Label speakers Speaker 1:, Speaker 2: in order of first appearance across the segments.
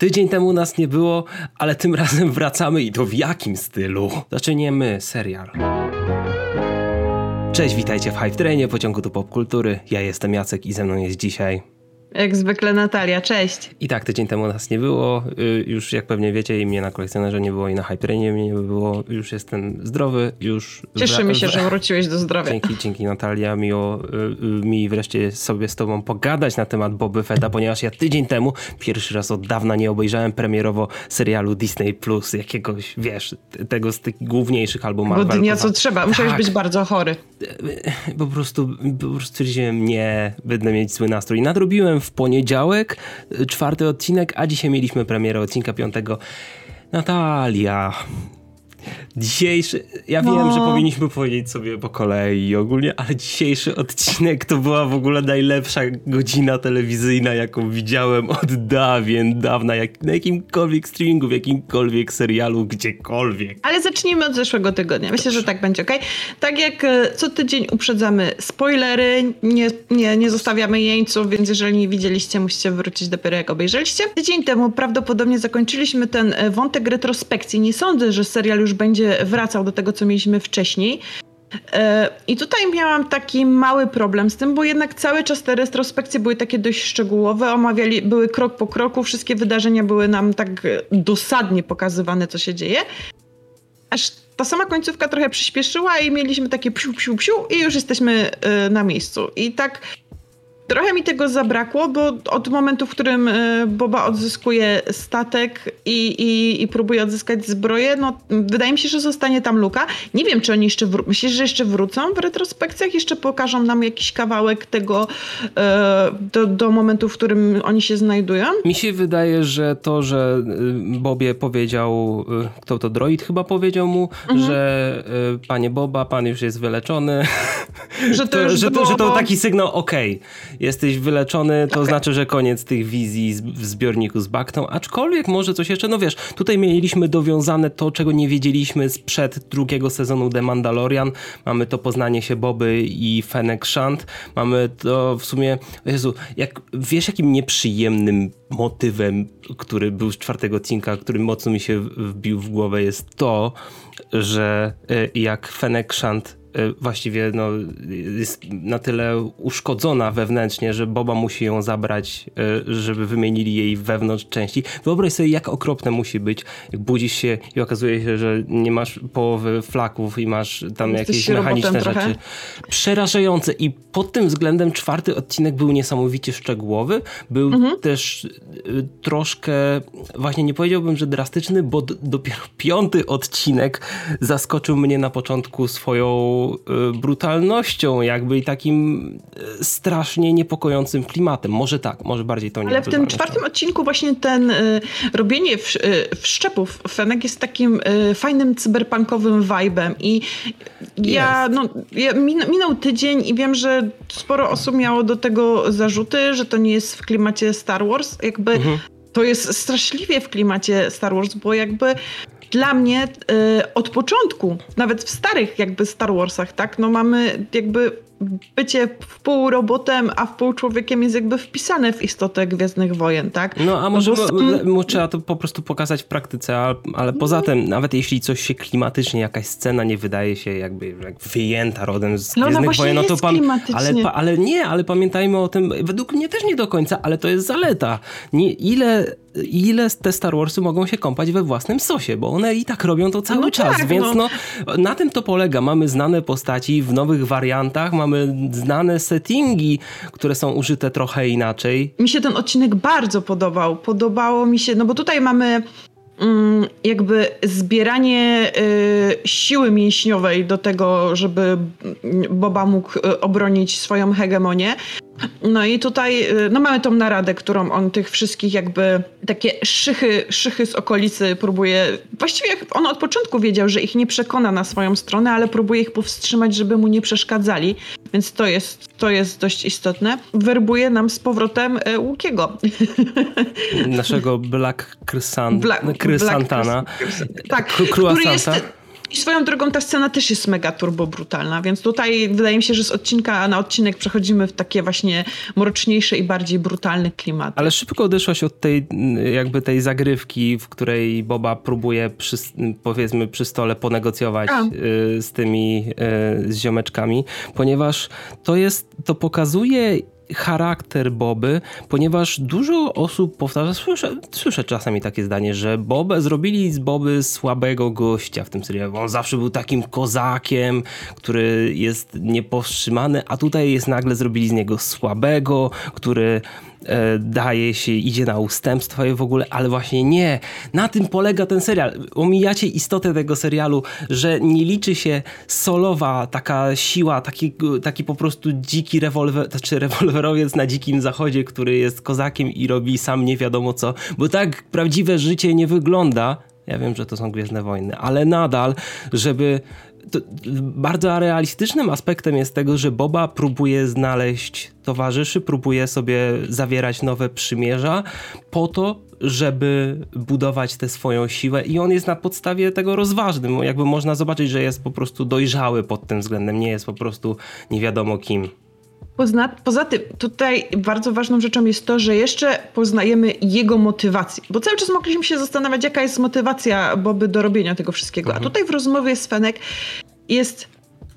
Speaker 1: Tydzień temu nas nie było, ale tym razem wracamy i to w jakim stylu? Zaczniemy serial. Cześć, witajcie w Hype Trainie, pociągu do popkultury. Ja jestem Jacek i ze mną jest dzisiaj
Speaker 2: jak zwykle Natalia, cześć.
Speaker 1: I tak, tydzień temu nas nie było. Y, już jak pewnie wiecie i mnie na kolekcjonerze nie było i na Hyperenie mnie nie było. Już jestem zdrowy, już...
Speaker 2: Cieszymy się, że wróciłeś do zdrowia.
Speaker 1: Dzięki, dzięki Natalia. Miło y, y, mi wreszcie sobie z tobą pogadać na temat Boby Fetta, ponieważ ja tydzień temu pierwszy raz od dawna nie obejrzałem premierowo serialu Disney Plus, jakiegoś, wiesz, tego z tych główniejszych albo Marvel.
Speaker 2: Bo dnia co trzeba, musiałeś tak. być bardzo chory.
Speaker 1: Po prostu, po prostu stwierdziłem, nie, będę mieć zły nastrój. Nadrobiłem w poniedziałek, czwarty odcinek, a dzisiaj mieliśmy premierę odcinka piątego. Natalia, Dzisiejszy, ja no. wiem, że powinniśmy powiedzieć sobie po kolei ogólnie, ale dzisiejszy odcinek to była w ogóle najlepsza godzina telewizyjna, jaką widziałem od dawien, dawna, jak, na jakimkolwiek streamingu, w jakimkolwiek serialu, gdziekolwiek.
Speaker 2: Ale zacznijmy od zeszłego tygodnia. Myślę, że tak będzie, ok? Tak jak e, co tydzień uprzedzamy spoilery, nie, nie, nie zostawiamy jeńców, więc jeżeli nie widzieliście, musicie wrócić dopiero jak obejrzeliście. Tydzień temu prawdopodobnie zakończyliśmy ten e, wątek retrospekcji. Nie sądzę, że serial już będzie wracał do tego, co mieliśmy wcześniej. E, I tutaj miałam taki mały problem z tym, bo jednak cały czas te retrospekcje były takie dość szczegółowe, omawiali, były krok po kroku, wszystkie wydarzenia były nam tak dosadnie pokazywane, co się dzieje. Aż ta sama końcówka trochę przyspieszyła i mieliśmy takie psiu, psiu, psiu i już jesteśmy e, na miejscu. I tak Trochę mi tego zabrakło, bo od momentu, w którym e, Boba odzyskuje statek i, i, i próbuje odzyskać zbroję, no wydaje mi się, że zostanie tam luka. Nie wiem, czy oni jeszcze wró- myślisz, że jeszcze wrócą w retrospekcjach? Jeszcze pokażą nam jakiś kawałek tego e, do, do momentu, w którym oni się znajdują?
Speaker 1: Mi się wydaje, że to, że y, Bobie powiedział, y, kto to droid chyba powiedział mu, mhm. że panie Boba, pan już jest wyleczony. Że to, to że, to, że to taki sygnał, okej, okay, jesteś wyleczony, to okay. znaczy, że koniec tych wizji w zbiorniku z Baktą, aczkolwiek może coś jeszcze, no wiesz, tutaj mieliśmy dowiązane to, czego nie wiedzieliśmy sprzed drugiego sezonu The Mandalorian, mamy to poznanie się Boby i Fennec Shand, mamy to w sumie, Jezu, jak, wiesz jakim nieprzyjemnym motywem, który był z czwartego odcinka, który mocno mi się wbił w głowę jest to, że e, jak Fennec Shand właściwie no, jest na tyle uszkodzona wewnętrznie, że Boba musi ją zabrać, y, żeby wymienili jej wewnątrz części. Wyobraź sobie, jak okropne musi być, jak budzisz się i okazuje się, że nie masz połowy flaków i masz tam Jesteś jakieś mechaniczne rzeczy. Przerażające i pod tym względem czwarty odcinek był niesamowicie szczegółowy. Był mhm. też y, troszkę, właśnie nie powiedziałbym, że drastyczny, bo dopiero piąty odcinek zaskoczył mnie na początku swoją Y, brutalnością, jakby i takim y, strasznie niepokojącym klimatem. Może tak, może bardziej to nie
Speaker 2: Ale w tym czwartym odcinku właśnie ten y, robienie w, y, wszczepów Fenek jest takim y, fajnym cyberpunkowym vibem i ja, no, ja minął tydzień i wiem, że sporo osób miało do tego zarzuty, że to nie jest w klimacie Star Wars. Jakby mhm. to jest straszliwie w klimacie Star Wars, bo jakby dla mnie y, od początku, nawet w starych jakby Star Warsach, tak, no mamy jakby bycie w pół robotem, a w pół człowiekiem jest jakby wpisane w istotę Gwiezdnych Wojen, tak?
Speaker 1: No a może no, trzeba to po prostu pokazać w praktyce, ale, ale poza no. tym, nawet jeśli coś się klimatycznie, jakaś scena nie wydaje się jakby jak wyjęta rodem z no, Gwiezdnych Wojen, no to pan, ale, ale nie, ale pamiętajmy o tym, według mnie też nie do końca, ale to jest zaleta. Nie, ile ile te Star Warsy mogą się kąpać we własnym sosie, bo one i tak robią to cały no czas, tak, więc no. no. na tym to polega. Mamy znane postaci w nowych wariantach, mamy znane settingi, które są użyte trochę inaczej.
Speaker 2: Mi się ten odcinek bardzo podobał. Podobało mi się, no bo tutaj mamy jakby zbieranie y, siły mięśniowej do tego, żeby Boba mógł y, obronić swoją hegemonię. No i tutaj y, no mamy tą naradę, którą on tych wszystkich jakby takie szychy, szychy z okolicy próbuje, właściwie on od początku wiedział, że ich nie przekona na swoją stronę, ale próbuje ich powstrzymać, żeby mu nie przeszkadzali, więc to jest, to jest dość istotne. Werbuje nam z powrotem e, Łukiego.
Speaker 1: Naszego Black Crysantana.
Speaker 2: Black, tak, który jest I swoją drogą ta scena też jest mega turbo brutalna, więc tutaj wydaje mi się, że z odcinka na odcinek przechodzimy w takie właśnie mroczniejsze i bardziej brutalne klimaty.
Speaker 1: Ale szybko odeszłaś od tej jakby tej zagrywki, w której Boba próbuje przy, powiedzmy przy stole ponegocjować A. Y, z tymi y, z ziomeczkami, ponieważ to jest, to pokazuje charakter Boby, ponieważ dużo osób powtarza, słyszę, słyszę czasami takie zdanie, że Bobę zrobili z Boby słabego gościa w tym serialu. On zawsze był takim kozakiem, który jest niepowstrzymany, a tutaj jest nagle zrobili z niego słabego, który daje się, idzie na ustępstwa i w ogóle, ale właśnie nie. Na tym polega ten serial. Omijacie istotę tego serialu, że nie liczy się solowa taka siła, taki, taki po prostu dziki rewolwer, czy znaczy rewolwerowiec na dzikim zachodzie, który jest kozakiem i robi sam nie wiadomo co, bo tak prawdziwe życie nie wygląda. Ja wiem, że to są Gwiezdne Wojny, ale nadal, żeby bardzo realistycznym aspektem jest tego, że Boba próbuje znaleźć towarzyszy, próbuje sobie zawierać nowe przymierza po to, żeby budować tę swoją siłę i on jest na podstawie tego rozważnym. Jakby można zobaczyć, że jest po prostu dojrzały pod tym względem, nie jest po prostu nie wiadomo kim.
Speaker 2: Poza, poza tym, tutaj bardzo ważną rzeczą jest to, że jeszcze poznajemy jego motywację. Bo cały czas mogliśmy się zastanawiać, jaka jest motywacja Boby do robienia tego wszystkiego. Mhm. A tutaj w rozmowie z Fenek jest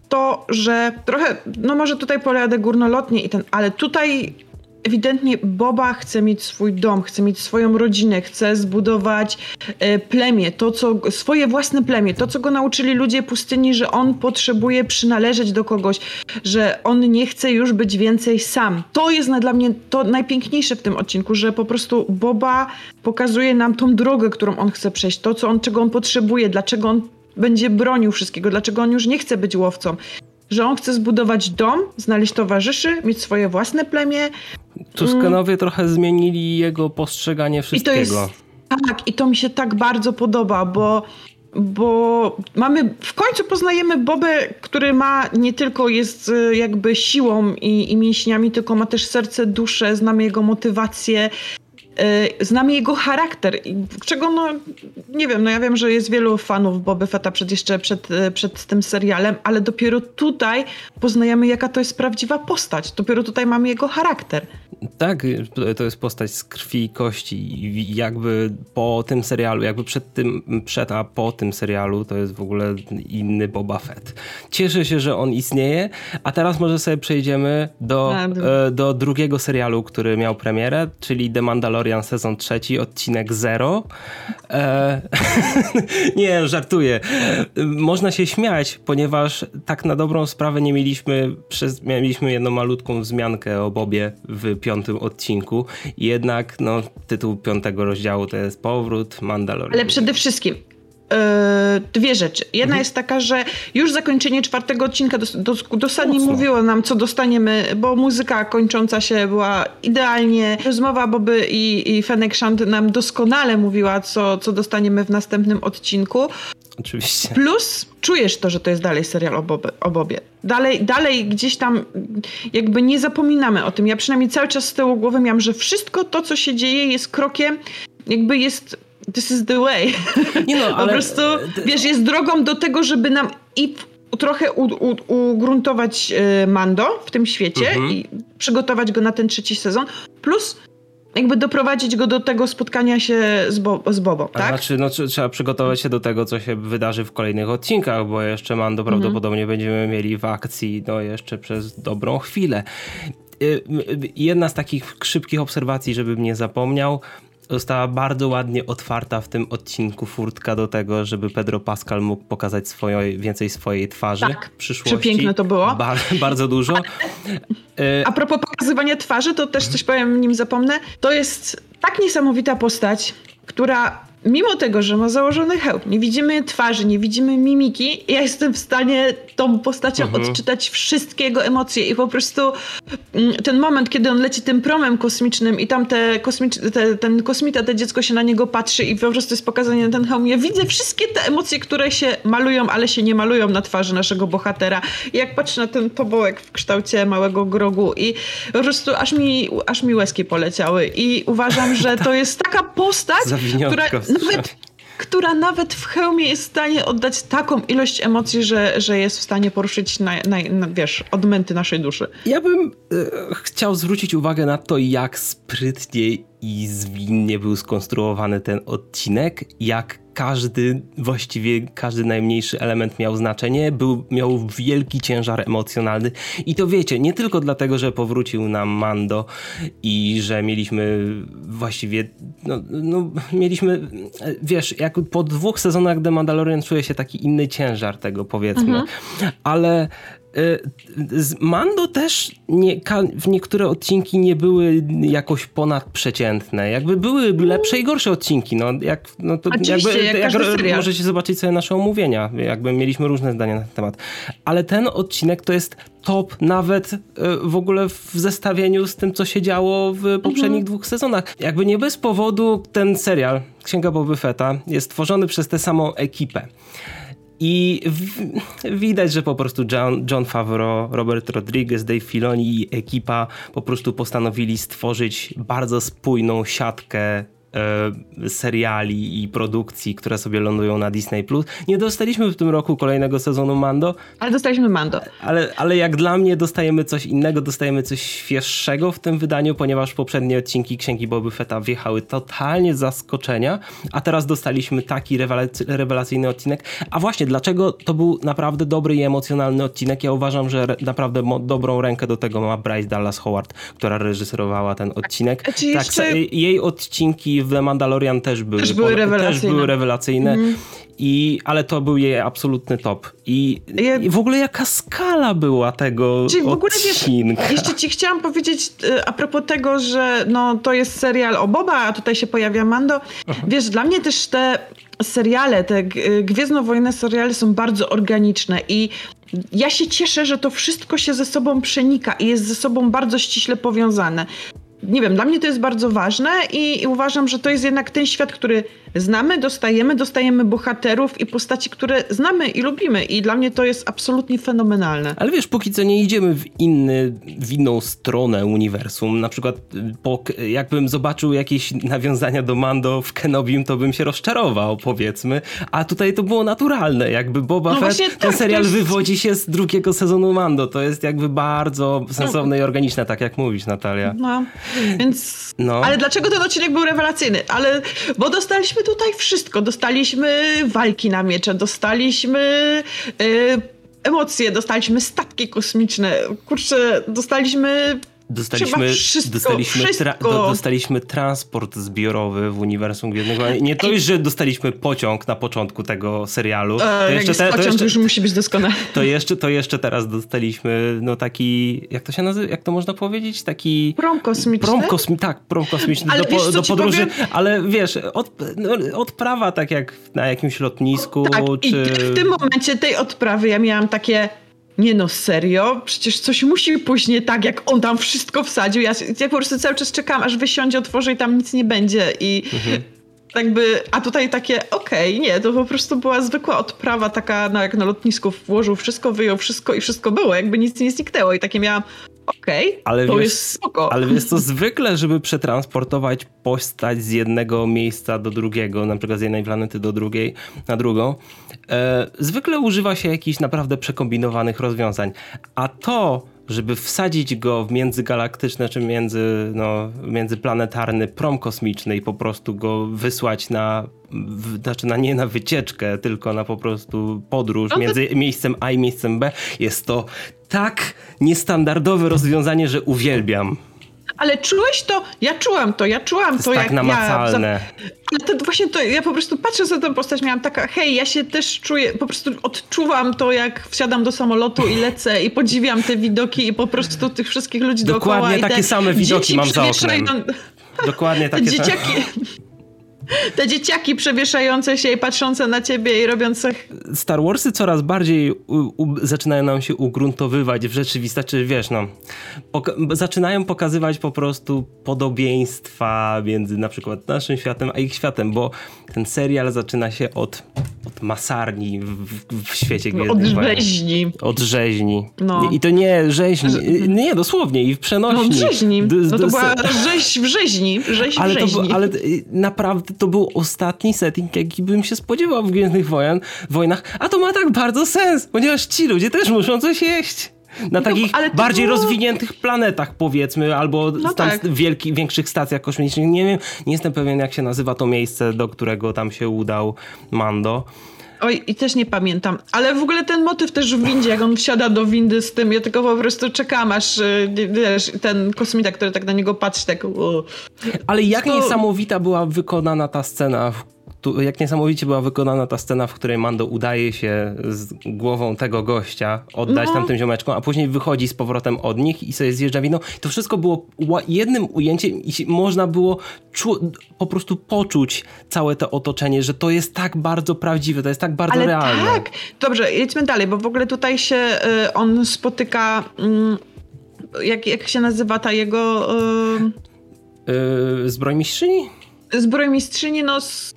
Speaker 2: to, że trochę, no może tutaj pojadę górnolotnie i ten, ale tutaj ewidentnie Boba chce mieć swój dom, chce mieć swoją rodzinę, chce zbudować e, plemię, to co, swoje własne plemię, to co go nauczyli ludzie pustyni, że on potrzebuje przynależeć do kogoś, że on nie chce już być więcej sam. To jest dla mnie to najpiękniejsze w tym odcinku, że po prostu Boba pokazuje nam tą drogę, którą on chce przejść, to co on, czego on potrzebuje, dlaczego on będzie bronił wszystkiego, dlaczego on już nie chce być łowcą że on chce zbudować dom, znaleźć towarzyszy, mieć swoje własne plemię.
Speaker 1: Tuskanowie mm. trochę zmienili jego postrzeganie wszystkiego.
Speaker 2: I jest, tak, i to mi się tak bardzo podoba, bo bo mamy, w końcu poznajemy Bobę, który ma nie tylko jest y, jakby siłą i, i mięśniami, tylko ma też serce, duszę, znamy jego motywację, Y, znamy jego charakter, czego no, nie wiem, no ja wiem, że jest wielu fanów Boby Fetta przed, jeszcze przed, y, przed tym serialem, ale dopiero tutaj poznajemy, jaka to jest prawdziwa postać. Dopiero tutaj mamy jego charakter.
Speaker 1: Tak, to jest postać z krwi i kości i jakby po tym serialu, jakby przed tym, przed a po tym serialu to jest w ogóle inny Boba Fett. Cieszę się, że on istnieje, a teraz może sobie przejdziemy do, e, do drugiego serialu, który miał premierę, czyli The Mandalorian sezon trzeci, odcinek zero. E... nie, żartuję. Można się śmiać, ponieważ tak na dobrą sprawę nie mieliśmy, przez, mieliśmy jedną malutką wzmiankę o Bobie w piątym odcinku. Jednak no, tytuł piątego rozdziału to jest powrót Mandalorian.
Speaker 2: Ale przede wszystkim e, dwie rzeczy. Jedna mhm. jest taka, że już zakończenie czwartego odcinka dos, dos, dosadnie Mocno. mówiło nam, co dostaniemy, bo muzyka kończąca się była idealnie. Rozmowa Boby i, i Fenek Shand nam doskonale mówiła, co, co dostaniemy w następnym odcinku.
Speaker 1: Oczywiście.
Speaker 2: Plus czujesz to, że to jest dalej serial o, Bobie, o Bobie. Dalej, dalej gdzieś tam jakby nie zapominamy o tym. Ja przynajmniej cały czas z tyłu głowy miałam, że wszystko to, co się dzieje jest krokiem, jakby jest this is the way. Nie no, ale... po prostu, wiesz, jest drogą do tego, żeby nam i trochę u, u, ugruntować y, Mando w tym świecie mhm. i przygotować go na ten trzeci sezon. Plus jakby doprowadzić go do tego spotkania się z, Bo z Bobą, tak?
Speaker 1: Znaczy, no, trzeba przygotować się do tego, co się wydarzy w kolejnych odcinkach, bo jeszcze Mando mhm. prawdopodobnie będziemy mieli w akcji no, jeszcze przez dobrą chwilę. Y, jedna z takich szybkich obserwacji, żebym nie zapomniał, została bardzo ładnie otwarta w tym odcinku furtka do tego, żeby Pedro Pascal mógł pokazać swoje, więcej swojej twarzy tak, w przyszłości.
Speaker 2: Przepiękne to było.
Speaker 1: Bar, bardzo dużo.
Speaker 2: A propos pokazywania twarzy, to też coś powiem, nim zapomnę. To jest tak niesamowita postać, która mimo tego, że ma założony hełm, nie widzimy twarzy, nie widzimy mimiki, ja jestem w stanie tą postacią mhm. odczytać wszystkiego emocje i po prostu mm, ten moment, kiedy on leci tym promem kosmicznym i tam te kosmicz, te, ten kosmita, te dziecko się na niego patrzy i po prostu jest pokazanie na ten hełm. Ja widzę wszystkie te emocje, które się malują, ale się nie malują na twarzy naszego bohatera. I jak patrzę na ten tobołek w kształcie małego grogu i po prostu aż mi, aż mi łezki poleciały i uważam, że to jest taka postać, która nawet która nawet w hełmie jest w stanie oddać taką ilość emocji, że, że jest w stanie poruszyć, na, na, na wiesz, odmęty naszej duszy.
Speaker 1: Ja bym e, chciał zwrócić uwagę na to, jak sprytnie i zwinnie był skonstruowany ten odcinek, jak każdy, właściwie każdy najmniejszy element miał znaczenie, był, miał wielki ciężar emocjonalny. I to wiecie, nie tylko dlatego, że powrócił nam Mando i że mieliśmy właściwie, no, no mieliśmy, wiesz, jak po dwóch sezonach The Mandalorian czuje się taki inny ciężar tego powiedzmy, mhm. ale Mando też nie, w niektóre odcinki nie były jakoś ponadprzeciętne. Jakby były lepsze i gorsze odcinki. No, jak, no to
Speaker 2: jakby, jak, jak
Speaker 1: możecie zobaczyć sobie nasze omówienia. Jakby mieliśmy różne zdania na ten temat. Ale ten odcinek to jest top nawet e, w ogóle w zestawieniu z tym, co się działo w poprzednich mhm. dwóch sezonach. Jakby nie bez powodu ten serial Księga Boby Fetta jest tworzony przez tę samą ekipę. I w, widać, że po prostu John, John Favreau, Robert Rodriguez, Dave Filoni i ekipa po prostu postanowili stworzyć bardzo spójną siatkę seriali i produkcji, które sobie lądują na Disney+. Nie dostaliśmy w tym roku kolejnego sezonu Mando.
Speaker 2: Ale dostaliśmy Mando.
Speaker 1: Ale, ale jak dla mnie dostajemy coś innego, dostajemy coś świeższego w tym wydaniu, ponieważ poprzednie odcinki Księgi Boby Fetta wjechały totalnie z zaskoczenia, a teraz dostaliśmy taki rewelacyjny odcinek. A właśnie, dlaczego to był naprawdę dobry i emocjonalny odcinek? Ja uważam, że naprawdę dobrą rękę do tego ma Bryce Dallas Howard, która reżyserowała ten odcinek. Tak, jeszcze... jej odcinki w The Mandalorian też były,
Speaker 2: też były rewelacyjne.
Speaker 1: Też były rewelacyjne. Mm. I, ale to był jej absolutny top. I, ja... I, w ogóle jaka skala była tego Czyli w ogóle odcinka.
Speaker 2: Wiesz, jeszcze ci chciałam powiedzieć y, a propos tego, że no, to jest serial o Boba, a tutaj się pojawia Mando. Aha. Wiesz, dla mnie też te seriale, te Gwiezdnowojenne seriale są bardzo organiczne i ja się cieszę, że to wszystko się ze sobą przenika i jest ze sobą bardzo ściśle powiązane nie wiem, dla mnie to jest bardzo ważne i, i, uważam, że to jest jednak ten świat, który znamy, dostajemy, dostajemy bohaterów i postaci, które znamy i lubimy i dla mnie to jest absolutnie fenomenalne.
Speaker 1: Ale wiesz, póki co nie idziemy w, inny, w inną stronę uniwersum, na przykład po, jakbym zobaczył jakieś nawiązania do Mando w Kenobim, to bym się rozczarował, powiedzmy, a tutaj to było naturalne, jakby Boba no Fett, ten tak, serial jest... wywodzi się z drugiego sezonu Mando, to jest jakby bardzo sensowne no. i organiczne, tak jak mówisz Natalia.
Speaker 2: No. Więc, no. ale dlaczego ten odcinek był rewelacyjny? Ale, bo dostaliśmy tutaj wszystko. Dostaliśmy walki na miecze, dostaliśmy yy, emocje, dostaliśmy statki kosmiczne, kurczę, dostaliśmy
Speaker 1: Dostaliśmy,
Speaker 2: wszystko,
Speaker 1: dostaliśmy,
Speaker 2: tra
Speaker 1: do, dostaliśmy transport zbiorowy w uniwersum Gwiezdnego. Nie to już, że dostaliśmy pociąg na początku tego serialu. To
Speaker 2: e, jeszcze, te, pociąg to jeszcze, już musi być doskonały.
Speaker 1: To jeszcze, to jeszcze teraz dostaliśmy no taki, jak to się nazywa, jak to można powiedzieć? Taki...
Speaker 2: Prom kosmiczny?
Speaker 1: Prom kosmi tak, prom kosmiczny ale do, wiesz, do podróży. Powiem? Ale wiesz, od, no, odprawa tak jak na jakimś lotnisku. Tak, czy... i
Speaker 2: w tym momencie tej odprawy ja miałam takie nie no, serio? Przecież coś musi pójść nie tak, jak on tam wszystko wsadził. Ja, ja po prostu cały czas czekam, aż wysiądzie, otworzy i tam nic nie będzie. I mhm. jakby, a tutaj takie, okej, okay, nie, to po prostu była zwykła odprawa taka, no jak na lotnisku włożył wszystko, wyjął wszystko i wszystko było, jakby nic nie zniknęło. I takie miałam, okej, okay, to wiesz, jest spoko.
Speaker 1: Ale jest to zwykle, żeby przetransportować postać z jednego miejsca do drugiego, na przykład z jednej planety do drugiej, na drugą, e, zwykle używa się jakichś naprawdę przekombinowanych rozwiązań. A to, żeby wsadzić go w międzygalaktyczne czy między, no, międzyplanetarny prom kosmiczny i po prostu go wysłać na, w, znaczy na nie na wycieczkę, tylko na po prostu podróż no to... między miejscem A i miejscem B, jest to tak niestandardowe rozwiązanie, że uwielbiam.
Speaker 2: Ale czułeś to? Ja czułam to, ja czułam to, to
Speaker 1: tak jak namacalne. ja.
Speaker 2: Ale to właśnie to, ja po prostu patrzę na tę postać, miałam taka, hej, ja się też czuję, po prostu odczuwam to, jak wsiadam do samolotu i lecę i podziwiam te widoki i po prostu tych wszystkich ludzi
Speaker 1: Dokładnie
Speaker 2: dookoła.
Speaker 1: Dokładnie takie same widoki mam za oknem. Dokładnie takie
Speaker 2: dzieciaki. Te dzieciaki przewieszające się i patrzące na ciebie i robiące...
Speaker 1: Star Warsy coraz bardziej u, u, zaczynają nam się ugruntowywać w rzeczywistości, wiesz, no, poka- zaczynają pokazywać po prostu podobieństwa między na przykład naszym światem a ich światem, bo ten serial zaczyna się od, od masarni w, w świecie
Speaker 2: No,
Speaker 1: Gwiezdnych
Speaker 2: od rzeźni.
Speaker 1: Od rzeźni.
Speaker 2: No.
Speaker 1: I to nie rzeźni, nie, dosłownie, i w
Speaker 2: No
Speaker 1: przenośni.
Speaker 2: od rzeźni. No to była rzeź w rzeźni. Rzeź
Speaker 1: ale
Speaker 2: w
Speaker 1: to,
Speaker 2: rzeźni.
Speaker 1: był, ale y, to był ostatni setting, jaki bym się spodziewał w Gwiezdnych Wojen, wojnach, a to ma tak bardzo sens, ponieważ ci ludzie też muszą coś jeść. Na
Speaker 2: to-
Speaker 1: takich bardziej
Speaker 2: było-
Speaker 1: rozwiniętych planetach, powiedzmy, albo
Speaker 2: No
Speaker 1: tam
Speaker 2: tak.
Speaker 1: wielki, większych stacjach kosmicznych. Nie wiem, nie jestem pewien, jak się nazywa to miejsce, do którego tam się udał Mando.
Speaker 2: Oj, i też nie pamiętam. Ale w ogóle ten motyw też w windzie, jak on wsiada do windy z tym, ja tylko po prostu czekam, aż y, wiesz, ten kosmita, który tak na niego patrzy, tak o.
Speaker 1: Ale jak
Speaker 2: To-
Speaker 1: niesamowita była wykonana ta scena, tu- jak niesamowicie była wykonana ta scena, w której Mando udaje się z głową tego gościa oddać
Speaker 2: No.
Speaker 1: tamtym ziomeczkom, a później wychodzi z powrotem od nich i sobie zjeżdża winą. To wszystko było jednym ujęciem i można było po prostu poczuć całe to otoczenie, że to jest tak bardzo prawdziwe, to jest tak bardzo
Speaker 2: Ale
Speaker 1: realne.
Speaker 2: tak! Dobrze, jedźmy dalej, bo w ogóle tutaj się y, on spotyka. mm, jak, jak się nazywa ta jego
Speaker 1: Yy, zbrojmistrzyni?
Speaker 2: y, zbrojmistrzyni, no, z, y,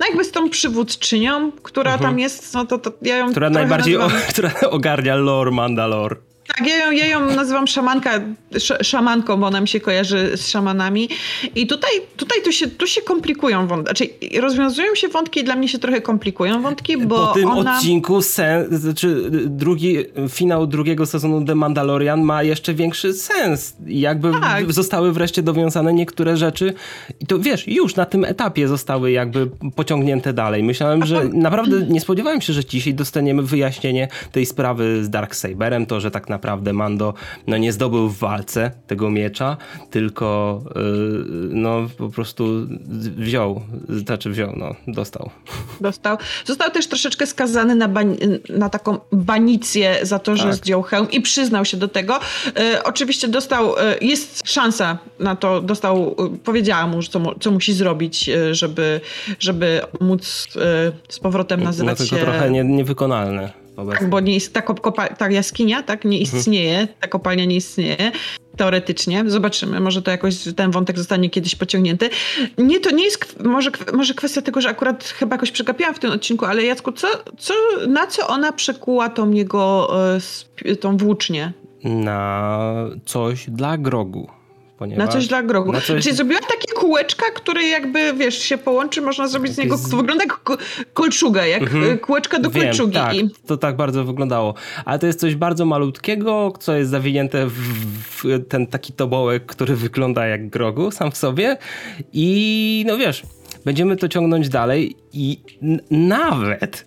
Speaker 2: no jakby z tą przywódczynią, która tam jest, no to, to ja ją
Speaker 1: Mhm. Która najbardziej o, która ogarnia lore Mandalore.
Speaker 2: Tak, ja ją, ja ją nazywam szamanka, sz, szamanką, bo ona mi się kojarzy z szamanami. I tutaj, tutaj tu, się, tu się komplikują wątki. Znaczy, rozwiązują się wątki i dla mnie się trochę komplikują wątki, bo
Speaker 1: po tym
Speaker 2: ona...
Speaker 1: odcinku sen, znaczy drugi, finał drugiego sezonu The Mandalorian ma jeszcze większy sens. Jakby
Speaker 2: Tak.
Speaker 1: zostały wreszcie dowiązane niektóre rzeczy i to wiesz, już na tym etapie zostały jakby pociągnięte dalej. Myślałem, że naprawdę nie spodziewałem się, że dzisiaj dostaniemy wyjaśnienie tej sprawy z Darksaberem, to, że tak naprawdę Mando no, nie zdobył w walce tego miecza, tylko yy, no po prostu wziął, znaczy wziął, no dostał.
Speaker 2: Dostał. Został też troszeczkę skazany na, na taką banicję za to, że
Speaker 1: Tak.
Speaker 2: zdjął hełm i przyznał się do tego. E, oczywiście dostał, e, jest szansa na to, dostał, powiedziała mu, co, mu, co musi zrobić, żeby, żeby móc z powrotem
Speaker 1: No
Speaker 2: nazywać
Speaker 1: tylko
Speaker 2: się...
Speaker 1: trochę nie, niewykonalne. Wobec...
Speaker 2: Tak, bo nie jest, ta, kopa, ta jaskinia tak nie
Speaker 1: Mhm.
Speaker 2: istnieje, ta kopalnia nie istnieje. Teoretycznie. Zobaczymy, może to jakoś ten wątek zostanie kiedyś pociągnięty. Nie, to nie jest może, może kwestia tego, że akurat chyba jakoś przegapiłam w tym odcinku, ale Jacku, co, co, na co ona przekuła tą jego, e, tą włócznię?
Speaker 1: Na coś dla grogu. Ponieważ...
Speaker 2: Na coś dla grogu.
Speaker 1: na coś-
Speaker 2: Czyli zrobiła takie kółeczka, które jakby, wiesz, się połączy, można zrobić z niego, to wygląda jak ko- kolczuga, jak e, kółeczka do
Speaker 1: Wiem,
Speaker 2: kolczugi.
Speaker 1: tak, to tak bardzo wyglądało. Ale to jest coś bardzo malutkiego, co jest zawinięte w, ten taki tobołek, który wygląda jak grogu sam w sobie. I no wiesz, będziemy to ciągnąć dalej i nawet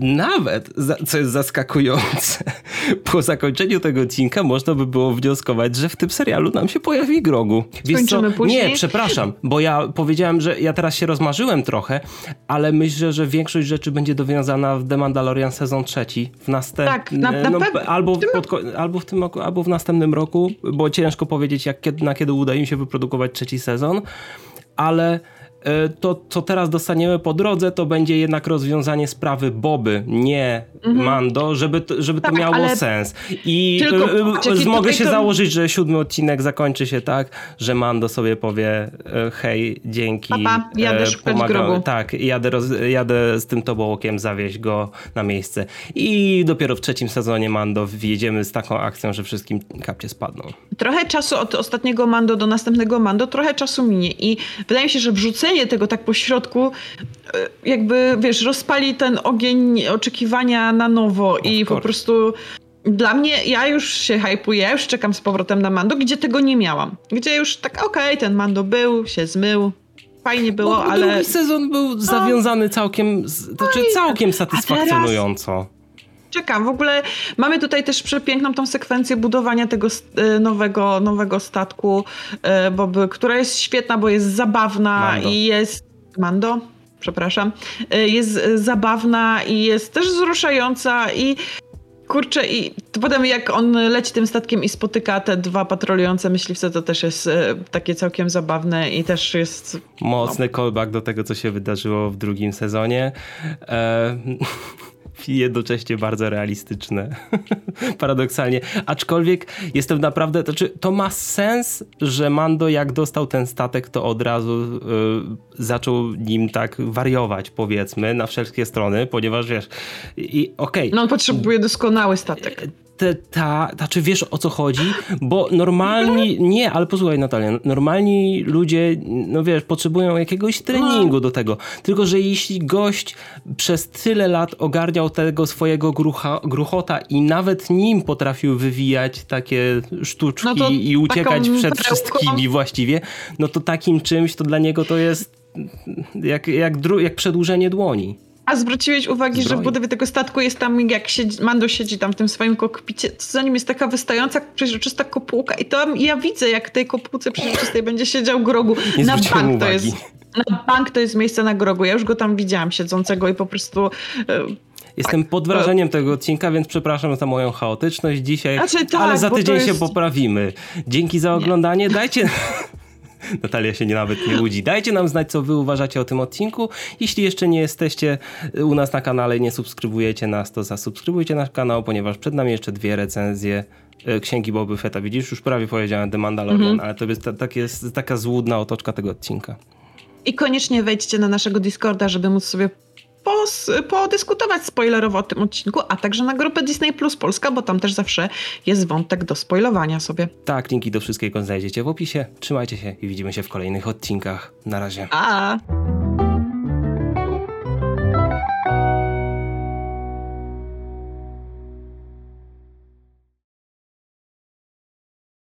Speaker 1: nawet, co jest zaskakujące, po zakończeniu tego odcinka można by było wnioskować, że w tym serialu nam się pojawi Grogu. Wiesz
Speaker 2: Skończymy później?
Speaker 1: Nie, przepraszam, bo ja powiedziałem, że ja teraz się rozmarzyłem trochę, ale myślę, że większość rzeczy będzie dowiązana w The Mandalorian sezon trzeci. W następ...
Speaker 2: Tak, na- na
Speaker 1: no,
Speaker 2: pewno.
Speaker 1: albo,
Speaker 2: W tym-
Speaker 1: pod, albo w tym roku, albo w następnym roku, bo ciężko powiedzieć, jak, na kiedy uda im się wyprodukować trzeci sezon, ale to, co teraz dostaniemy po drodze, to będzie jednak rozwiązanie sprawy Boby, nie Mando, żeby to, żeby to
Speaker 2: Mhm. Tak,
Speaker 1: miało
Speaker 2: ale
Speaker 1: sens. I
Speaker 2: tylko
Speaker 1: e, e, mogę się
Speaker 2: to-
Speaker 1: założyć, że siódmy odcinek zakończy się tak, że Mando sobie powie e, hej, dzięki.
Speaker 2: Papa, jadę
Speaker 1: e,
Speaker 2: szukać grogu.
Speaker 1: Tak, jadę, roz, jadę z tym tobołokiem zawieźć go na miejsce. I dopiero w trzecim sezonie Mando wjedziemy z taką akcją, że wszystkim kapcie spadną.
Speaker 2: trochę czasu od ostatniego Mando do następnego Mando, trochę czasu minie i wydaje mi się, że wrzucenie tego tak po środku e, jakby, wiesz, rozpali ten ogień oczekiwania na nowo i po prostu dla mnie, ja już się hypuję, już czekam z powrotem na Mando, gdzie tego nie miałam. Gdzie już tak, okej, ten Mando był, się zmył, fajnie było,
Speaker 1: Bo
Speaker 2: ale...
Speaker 1: drugi sezon był zawiązany całkiem, z- znaczy całkiem satysfakcjonująco.
Speaker 2: Czekam. W ogóle mamy tutaj też przepiękną tą sekwencję budowania tego e, nowego, nowego statku, e, Boby, która jest świetna, bo jest zabawna
Speaker 1: Mando.
Speaker 2: i jest... Mando? Przepraszam. E, Jest zabawna i jest też wzruszająca i kurczę i potem jak on leci tym statkiem i spotyka te dwa patrolujące myśliwce, to też jest e, takie całkiem zabawne i też jest...
Speaker 1: Mocny callback do tego, co się wydarzyło w drugim sezonie. E, i jednocześnie bardzo realistyczne. Paradoksalnie. Aczkolwiek jestem naprawdę, to, znaczy, to ma sens, że Mando jak dostał ten statek, to od razu y, zaczął nim tak wariować, powiedzmy, na wszelkie strony, ponieważ wiesz, i okej. Okay.
Speaker 2: No on potrzebuje doskonały statek
Speaker 1: te, ta, znaczy wiesz o co chodzi, bo normalni, nie, ale posłuchaj Natalia, normalni ludzie, no wiesz, potrzebują jakiegoś treningu do tego, tylko że jeśli gość przez tyle lat ogarniał tego swojego grucha, gruchota i nawet nim potrafił wywijać takie sztuczki no i uciekać przed wszystkimi właściwie, no to takim czymś to dla niego to jest jak, jak, jak przedłużenie dłoni.
Speaker 2: A zwróciłeś uwagę, że w budowie tego statku jest tam, jak siedzi, Mando siedzi tam w tym swoim kokpicie, to za nim jest taka wystająca przeźroczysta kopułka i to ja widzę, jak tej kopułce przeźroczystej będzie siedział grogu.
Speaker 1: Nie na bank uwagi.
Speaker 2: to jest. Na bank to jest miejsce na grogu. Ja już go tam widziałam siedzącego i po prostu...
Speaker 1: E, Jestem pod wrażeniem tego odcinka, więc przepraszam za moją chaotyczność dzisiaj, znaczy, tak, ale za tydzień jest... się poprawimy. Dzięki za oglądanie. Nie. Dajcie Natalia się nie, nawet nie łudzi. Dajcie nam znać, co wy uważacie o tym odcinku. Jeśli jeszcze nie jesteście u nas na kanale i nie subskrybujecie nas, to zasubskrybujcie nasz kanał, ponieważ przed nami jeszcze dwie recenzje e, Księgi Boby Fetta. Widzisz, już prawie powiedziałem The Mandalorian, mhm. ale to jest, tak jest taka złudna otoczka tego odcinka.
Speaker 2: I koniecznie wejdźcie na naszego Discorda, żeby móc sobie pos, podyskutować spoilerowo o tym odcinku, a także na grupę Disney Plus Polska, bo tam też zawsze jest wątek do spoilowania sobie.
Speaker 1: Tak, linki do wszystkiego znajdziecie w opisie. Trzymajcie się i widzimy się w kolejnych odcinkach. Na razie.
Speaker 2: A.